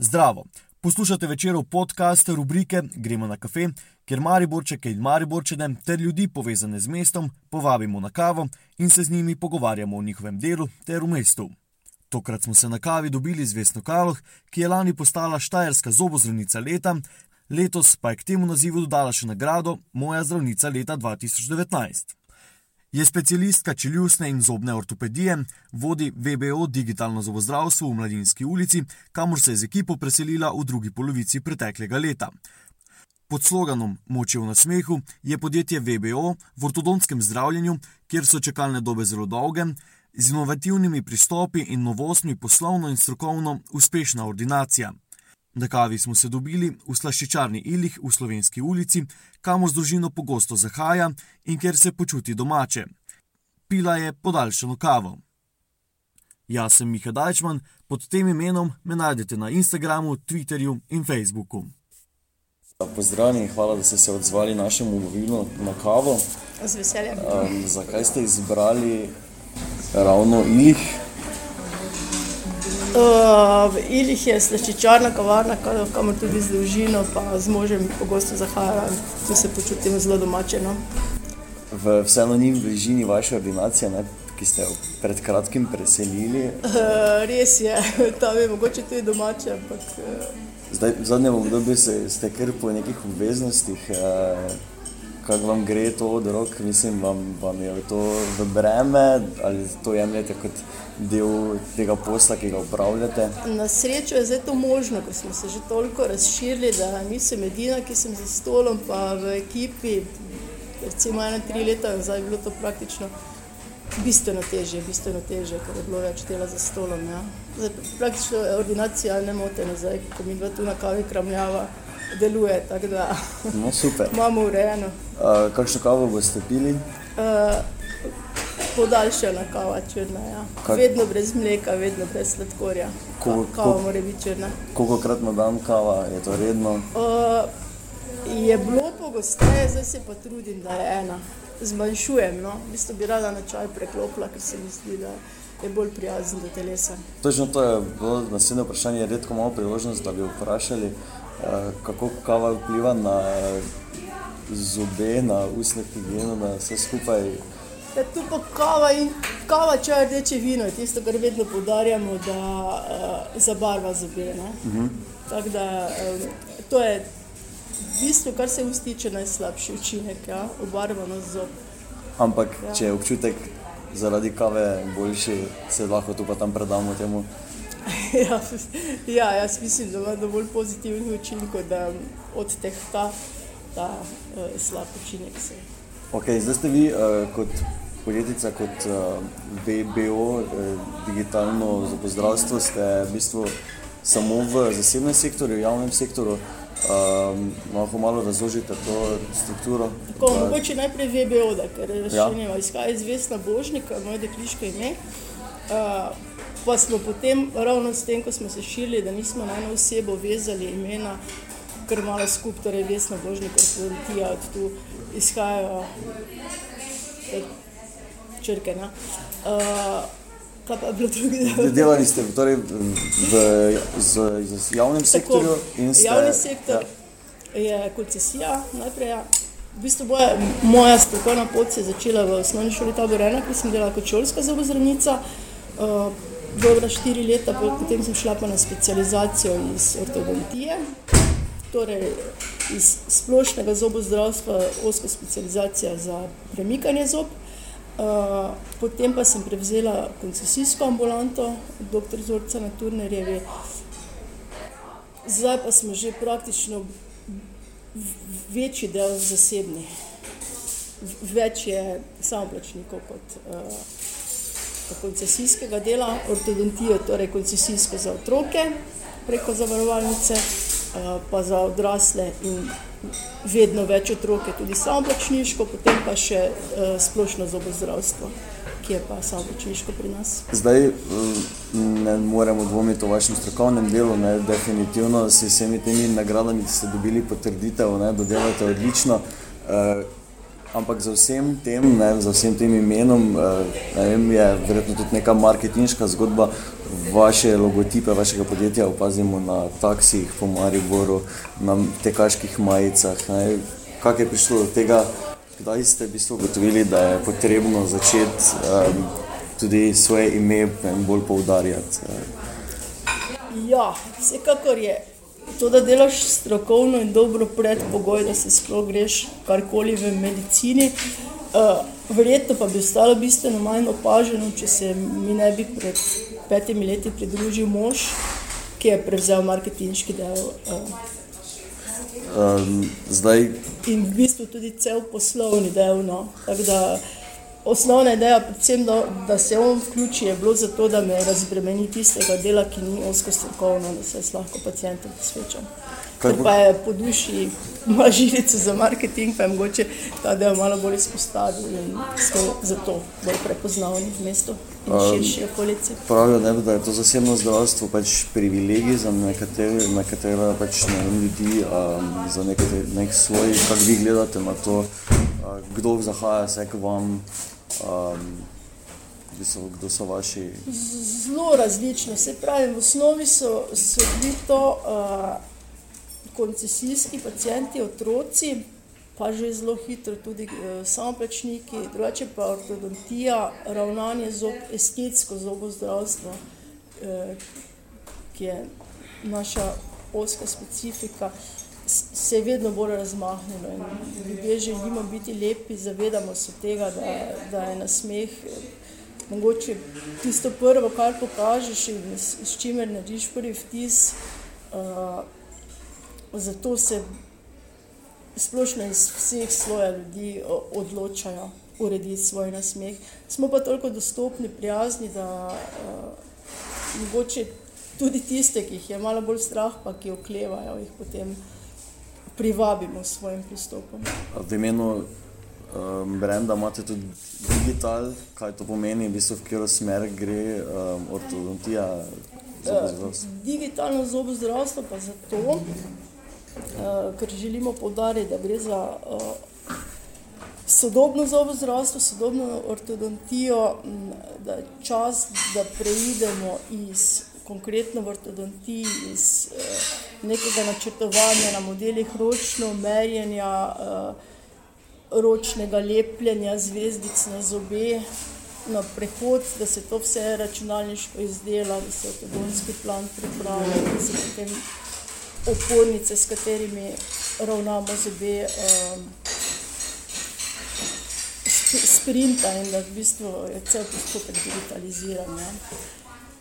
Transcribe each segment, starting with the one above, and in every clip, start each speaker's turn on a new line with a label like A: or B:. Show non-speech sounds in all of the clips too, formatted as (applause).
A: Zdravo! Poslušate večerov podcast rubrike Gremo na kafe, kjer Mariborčeke in Mariborčene ter ljudi povezane z mestom povabimo na kavo in se z njimi pogovarjamo o njihovem delu ter v mestu. Tokrat smo se na kavi dobili z Vesno Kaloh, ki je lani postala Štajerska zobozdravnica leta, letos pa je k temu nazivu dodala še nagrado Moja zdravnica leta 2019. Je specialistka čeljustne in zobne ortopedije, vodi VBO digitalno zobozdravstvo v Mladinski ulici, kamor se je z ekipo preselila v drugi polovici preteklega leta. Pod sloganom Moče v nasmehu je podjetje VBO v ortodonskem zdravljenju, kjer so čakalne dobe zelo dolge, z inovativnimi pristopi in novostmi poslovno in strokovno uspešna ordinacija. Na kavi smo se dobili v slaščičarni Ilih v Slovenski ulici, kamor z družino pogosto zahaja in kjer se počuti domače. Pila je podaljšano kavo. Jaz sem Miha Dajčman, pod tem imenom me najdete na Instagramu, Twitterju in Facebooku.
B: Pozdravljeni, hvala, da ste se odzvali našemu mobilu na kavo.
C: Z veseljem.
B: Um, zakaj ste izbrali ravno Ilih?
C: Uh, v Ilih je slaščičarna kavarna, ka- kamor tudi z družino, pa z možem pogosto zahajam, tu se počutim zelo domače. No.
B: V, vseeno ni v bližini vaše ordinacije, ne, ki ste jo pred kratkim preselili.
C: Uh, res je, (laughs) tam je mogoče tudi domače, ampak uh,
B: Zdaj, v zadnjem obdobju se, ste kar po nekih obveznostih, eh, kako vam gre to od rok, mislim, vam, vam je to v breme ali to jemljete kot del tega posla, ki ga upravljate.
C: na srečo je zdaj to možno, ker smo se že toliko razširili, da nisem edina, ki sem za stolom, pa v ekipi, recimo ena tri leta nazaj je bilo to praktično bistveno težje, bistveno težje, ker je bilo več dela za stolom. Ja. Zdaj, praktično je ordinacija nemotena, zdaj, ko mi dva tu na kavi kramljava, deluje, tako da
B: No, (laughs)
C: imamo urejeno.
B: Uh, kakšno kavo boste pili?
C: Uh, podaljšana kava črna, ja.
B: Kak-
C: vedno brez mleka, vedno brez sladkorja.
B: Ko-
C: Ka- Kava
B: ko-
C: mora biti črna.
B: Kolikokrat na dan kava, je to redno?
C: Uh, je bilo pogosteje, zdaj se pa trudim, da je ena. Zmanjšujem, no. v bistvu bi rada na čaj preklopila, ker se mi zdi, da je bolj prijazen do telesa.
B: Točno to je bilo naslednje vprašanje, redko imamo priložnost, da bi vprašali, uh, kako kava vpliva na zobe, na ustno higieno, na vse skupaj.
C: Ja, tu pa kava in kava, čaj, rdeče vino je tisto, kar vedno poudarjamo, da uh, zabarva zobe. Uh -huh. Tako da um, to je v bistvu, kar se ust tiče, najslabši učinek, ja? obarvanost zob.
B: Ampak če je občutek zaradi kave boljši, se lahko tu pa tam predamo temu. (laughs)
C: ja, ja, jaz mislim, da ima dovolj pozitivnih učinkov, da odtehta ta uh, slab učinek. Se.
B: Okay, zdaj ste vi uh, kot podjetnica, kot uh, BBO, uh, digitalno zobozdravstvo, ste v bistvu samo v zasebnem sektorju, v javnem sektorju. Um, lahko malo razložite to strukturo.
C: Tako, mogoče najprej VBO, da, ker
B: Ja.
C: še nima izhaja izvestna Božnika, moje dekliško ime. Uh, pa smo potem, ravno s tem, ko smo se širili, da nismo na eno osebo vezali imena, kar malo skupaj, torej Vesna Božnik, ortodontija, od tu izhajajo črke. Ne? Uh, je bilo drugi?
B: Delali ste torej v, z, z javnem sektorju in ste.
C: Javni sektor ja. je koncesija najprej. Ja. V bistvu boja, moja strokovna pot se je začela v osnovni šoli Taborena, ki sem delala kot šolska zobozdravnica. Uh, dobra štiri leta, po- potem sem šla pa na specializacijo iz ortodontije, torej iz splošnega zobozdravstva, oska specializacija za premikanje zob. Uh, potem pa sem prevzela koncesijsko ambulanto, dr. Zorca na Turnerjevi. Zdaj pa smo že praktično večji del zasebni. Več je samoplačnikov kot uh, koncesijskega dela, ortodontijo, torej koncesijsko za otroke preko zavarovalnice, uh, pa za odrasle in vedno več otroke tudi samoplačniško, potem pa še uh, splošno zobozdravstvo, ki je pa samoplačniško pri nas.
B: Zdaj mm, ne moremo dvomiti o vašem strokovnem delu, ne, definitivno s vsemi temi nagradami ste dobili potrditev, ne, da delate odlično. Uh, ampak za vsem tem, ne, za vsem tem imenom, uh, ne je verjetno tudi neka marketinška zgodba vaše logotipe, vašega podjetja opazimo na taksijih po Mariboru, na tekaških majicah. Ne? Kako je prišlo do tega, kdaj ste v bistvu ugotovili, da je potrebno začeti um, tudi svoje ime bolj poudarjati?
C: Ja, vsekakor je. To, da delaš strokovno in dobro predpogoj, da se sploh greš karkoli v medicini, uh, verjetno pa bi ostalo bistveno manj opaženo, če se mi ne bi pred petimi leti pridružil mož, ki je prevzel marketinški del. Uh,
B: um, zdaj...
C: In v bistvu tudi cel poslovni del. No. Osnovna ideja, predvsem, da, da se on vključi, je bilo zato, da me razbremeni tistega dela, ki ni osko strokovno, da se lahko pacijentom posvečam. Ker pa je po duši ima (laughs) žilico za marketing, pa je mogoče ta del malo bolj izpostavil in smo zato bolj prepoznavni v mestu in um, širši okolici.
B: Pravijo, ne, da je to zasebno zdravstvo pač privilegij za nekatere, nekatere pač, ne vem, ljudi, um, za nekatere, nek svoj, kako vi gledate na to, uh, kdo zahaja se k vam, um, so, kdo so vaši?
C: Zelo različno, se pravi, v osnovi so, so bili to uh, koncesijski pacijenti, otroci, pa že zelo hitro tudi uh, samoplačniki, drugače pa ortodontija, ravnanje zob, estetsko zobozdravstvo, uh, ki je naša oska specifika, se je vedno bolj razmahnilo in ljudje želimo biti lepi, zavedamo se tega, da, da je na smeh mogoče tisto prvo, kar pokažeš in s, s čimer narediš prvi vtis, uh, zato se splošno iz vseh slojev ljudi odločajo urediti svoj nasmeh. Smo pa toliko dostopni, prijazni, da uh, mogoče tudi tiste, ki jih je malo bolj strah, pa ki oklevajo, jih potem privabimo s svojim pristopom.
B: V imenu um, brenda imate tudi digital, kaj to pomeni, v bistvu v katero smer gre um, ortodontija?
C: Uh, digitalno zobozdravstvo pa zato, ker želimo povdariti, da gre za uh, sodobno zobozdravstvo, sodobno ortodontijo, da je čas, da preidemo iz konkretno v ortodontiji, iz uh, nekega načrtovanja na modelih ročno merjenja, ročnega lepljenja zvezdic na zobe. Na prehod, da se to vse računalniško izdela, da se ortodonski plan pripravi, da se potem opornice, s katerimi ravnamo zobe, um, sprinta in da v bistvu je cel postopek digitaliziran. Ja.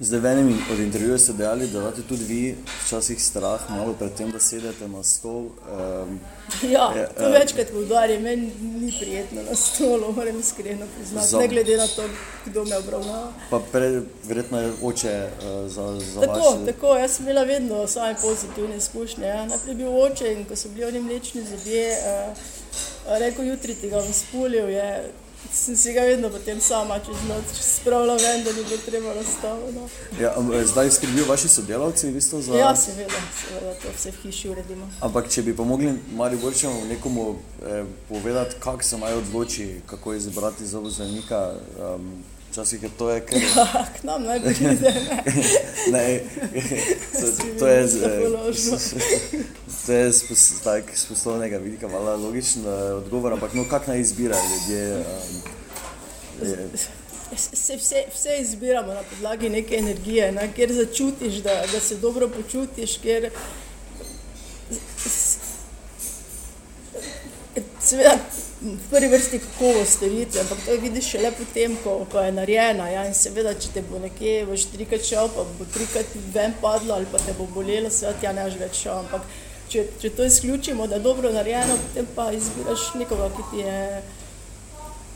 B: Zdaj, v enem od intervjujev ste dejali, da imate tudi vi včasih strah, malo pred tem, da sedete na stol. Um,
C: ja, je, to uh, večkrat poudarjam, meni ni prijetno na stolu, (laughs) moram iskreno priznati, za, ne glede na to, kdo me obravnava.
B: Pa pre, verjetno je oče uh, za, za
C: tako, vaše... Tako, jaz sem imela vedno same pozitivne izkušnje. Ja. Najprej je bil oče in ko so bili oni mlečni zobje, uh, rekel jutri ti ga bom spulil, je sem si ga vedno potem sama čez noč spravila ven, da ni bilo treba razstaviti. No.
B: Ja, zdaj skrbijo vaši sodelavci? Za...
C: Ja, seveda, seveda, to vse v hiši uredimo.
B: Ampak če bi pomogli Mari Borčemu nekomu eh, povedati, kako se naj odloči, kako izbrati za vzajnika, um, Včasih je to, kar je. (laughs)
C: Ja, k nam naj pride.
B: ne, (laughs) to, (laughs) to je zelo. To je z poslovnega vidika malo logičen uh, odgovor, ampak no, kak naj izbira ljudje? Um,
C: je. Se vse, vse izbiramo na podlagi neke energije, ne, kjer začutiš, da, da se dobro počutiš, kjer seveda v prvi vrsti kakovost storitve, ampak to vidiš šele potem, ko, ko je narejena. Ja? In seveda, če te bo nekje v štrikrat šel, pa bo trikrat ven padlo ali pa te bo bolelo, seveda ti ja ne več šel. Ampak če, če to izključimo, da je dobro narejeno, potem pa izbiraš nekoga, ki ti je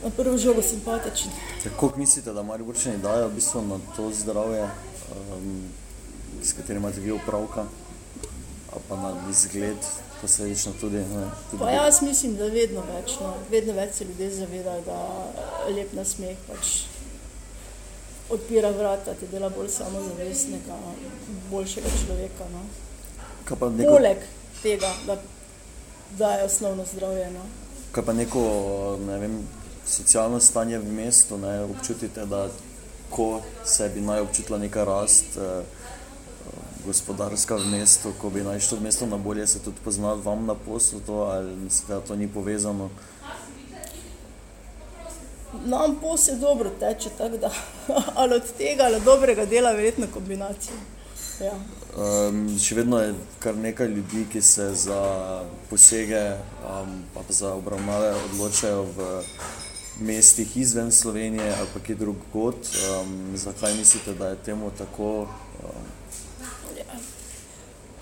C: na prvo žogo simpatičen.
B: Kako mislite, da mari vrčani dajo v bistvu na to zdravje, um, s katerim imate vi upravka, ali pa na izgled? posledično tudi. Ne,
C: tudi pa jaz mislim, da vedno več, no, vedno več se ljudje zavedajo, da lep nasmeh pač odpira vrata, ti dela bolj samozavestnega, boljšega človeka. No. Neko... Poleg tega, da, da je osnovno zdravje. No.
B: Kaj pa neko ne vem, socialno stanje v mestu, ne, občutite, da ko se bi naj občutila neka rast. Uh, gospodarska v mestu, ko bi naj šlo v mesto na bolje, se tudi pozna vam na poslu, to, ali mislite, da to ni povezano?
C: Nam posel dobro teče, tako da (laughs) ali od tega ali dobrega dela, verjetno kombinacija. Ja.
B: Um, še vedno je kar nekaj ljudi, ki se za posege um, pa za obravnave odločajo v mestih izven Slovenije ali pa kje drugod. Um, zakaj mislite, da je temu tako? Um,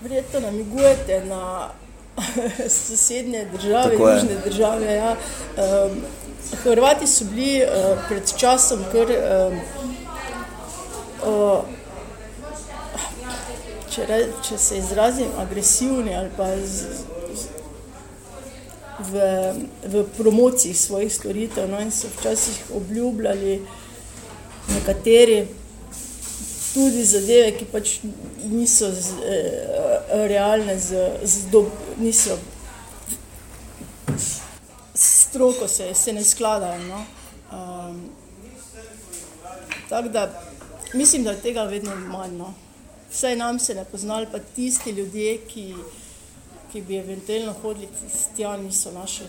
C: Verjetno namigujete na (laughs) sosednje države, južne države. Ja. Um, Hrvati so bili uh, pred časom kar. Um, uh, Če, re, če se izrazim agresivni ali pa z, z, v, v promociji svojih storitev, no, in so včasih obljubljali nekateri tudi zadeve, ki pač niso z, eh, realne, z, z do, niso stroko, se, se ne skladajo. No. Um, Tako da mislim, da je tega vedno manj. No. Vsaj nam se ne poznali, pa tisti ljudje, ki, ki bi eventualno hodili tja, niso naši.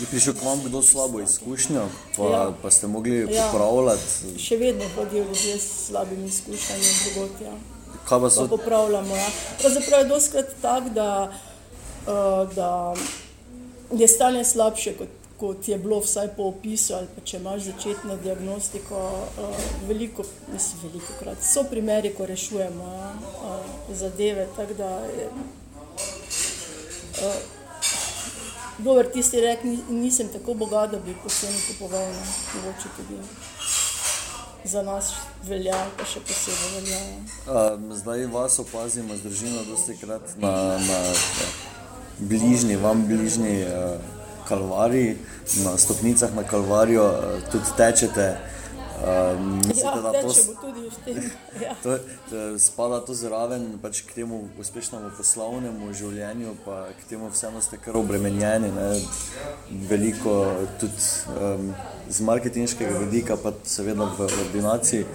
B: Je prišel k vam kdo slabo izkušnjo, pa, ja. pa ste mogli popravljati?
C: Ja. Še vedno hodijo ljudje s slabimi izkušnjami, drugot, ja.
B: Kaj pa so?
C: Pa popravljamo, ja. Pravzaprav je doskrat tak, da, uh, da je stanje slabše, kot, kot je bilo vsaj po opisu, ali pa če imaš začetno diagnostiko, uh, veliko, mislim, veliko krat. So primeri, ko rešujemo uh, zadeve, tako da uh, Dober, tisti rek, nisem tako bogat, da bi posebno kupoval, mogoče tudi za nas velja, pa še posebej velja.
B: Um, zdaj vas opazimo z družino dosti krat na, na bližnji, vam bližnji uh, kalvariji, na stopnicah na kalvarijo uh, tudi tečete.
C: Um, mislite, ja, da to, (laughs) ja.
B: to, to spada to zraven pač k temu uspešnemu poslovnemu življenju, pa k temu vseeno ste kar obremenjeni, ne? veliko tudi um, z marketinškega vidika, pa seveda v ordinaciji.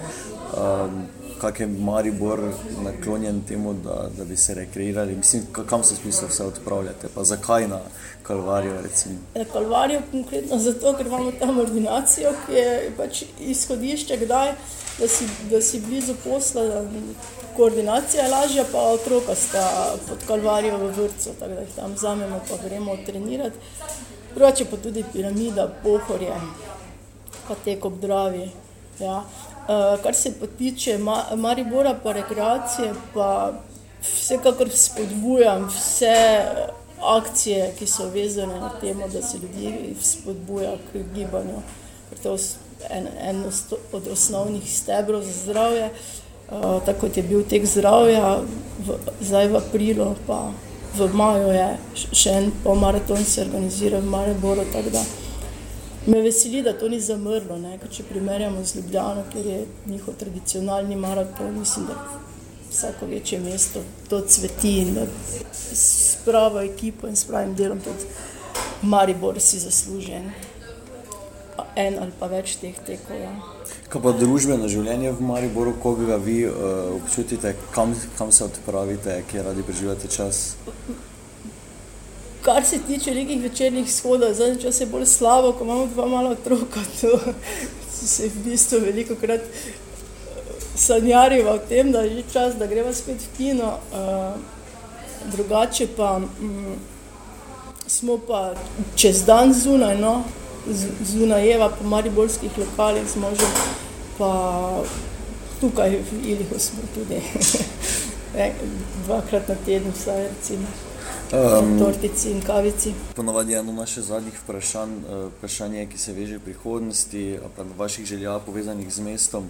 B: Um, kak je Maribor naklonjen temu, da, da bi se rekreirali, mislim, kam se smisel vse odpravljate, pa zakaj na Kalvarijo?
C: E, Kalvarijo konkretno zato, ker imamo tam ordinacijo, ki je pač izhodišče, kdaj, da, si, da si blizu posla, koordinacija je lažja, pa otroka sta pod Kalvarijo v vrtu, tako da jih tam vzamemo, pa gremo trenirati. Drugače pa tudi piramida, pohorje, pa tek ob Dravi. Ja. Uh, kar se pa tiče Ma Maribora, pa rekreacije, pa vsekakor spodbujam vse akcije, ki so vezane na temo, da se ljudi spodbuja k gibanju. To je en, en od osnovnih stebrov za zdravje. Uh, tako kot je bil tek zdravja, v, zdaj v aprilu, pa v maju je še en polmaraton se organizira v Mariboru. Me veseli, da to ni zamrlo. Ne? Če primerjamo z Ljubljano, kjer je njihov tradicionalni maraton, mislim, da vsako večje mesto to cveti in da s pravo ekipo in s pravim delom tudi Maribor si zaslužen. En ali pa več teh tekov. Ja.
B: Kaj pa družbeno življenje v Mariboru, ko ga vi uh, občutite, kam, kam se odpravite, kje radi preživljate čas?
C: Kar se tiče nekih večernih shodov, zadnji čas je bolj slabo, ko imamo dva mala otroka, to se v bistvu veliko krat eh, sanjariva o tem, da je že čas, da greva spet v kino. Uh, drugače pa um, smo pa čez dan zunaj, no, zunajeva po mariborskih lokalih z možem, pa tukaj v Ilihu smo tudi (laughs) dvakrat na teden vsaj recimo. Um, tortici in kavici.
B: Ponovadi je eno naših zadnjih vprašanj, uh, vprašanje, ki se veže v prihodnosti, pa na vaših željah povezanih z mestom.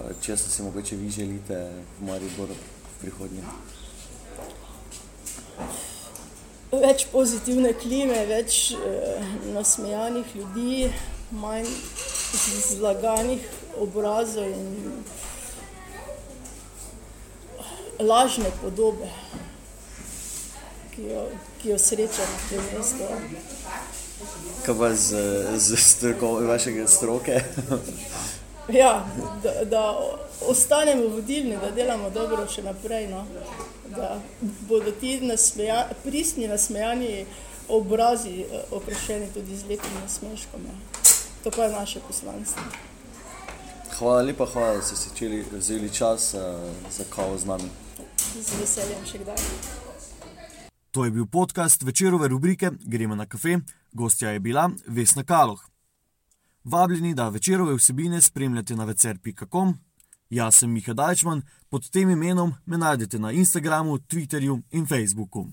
B: Uh, če se si mogoče vi želite v Mariboru v prihodnje?
C: Več pozitivne klime, več uh, nasmejanih ljudi, manj zlaganih obrazov in lažne podobe ki jo, ki jo sreča na tem mestu.
B: Kaj pa z, z stroko, vašega stroke? (laughs)
C: Ja, da, da ostanemo vodilni, da delamo dobro še naprej. No. Da bodo ti nasmeja, pristni, nasmejani obrazi eh, okrašeni tudi z lepim nasmeškom. Ja. To pa je naše poslanstvo.
D: Hvala lepa, hvala, da ste si čeli, vzeli čas uh, za kavo z nami.
C: Z veseljem še kdaj.
B: To je bil podcast večerove rubrike Gremo na kafe, gostja je bila Vesna Kaloh. Vabljeni, da večerove vsebine spremljate na vecer.com. Jaz sem Miha Dajčman, pod tem imenom me najdete na Instagramu, Twitterju in Facebooku.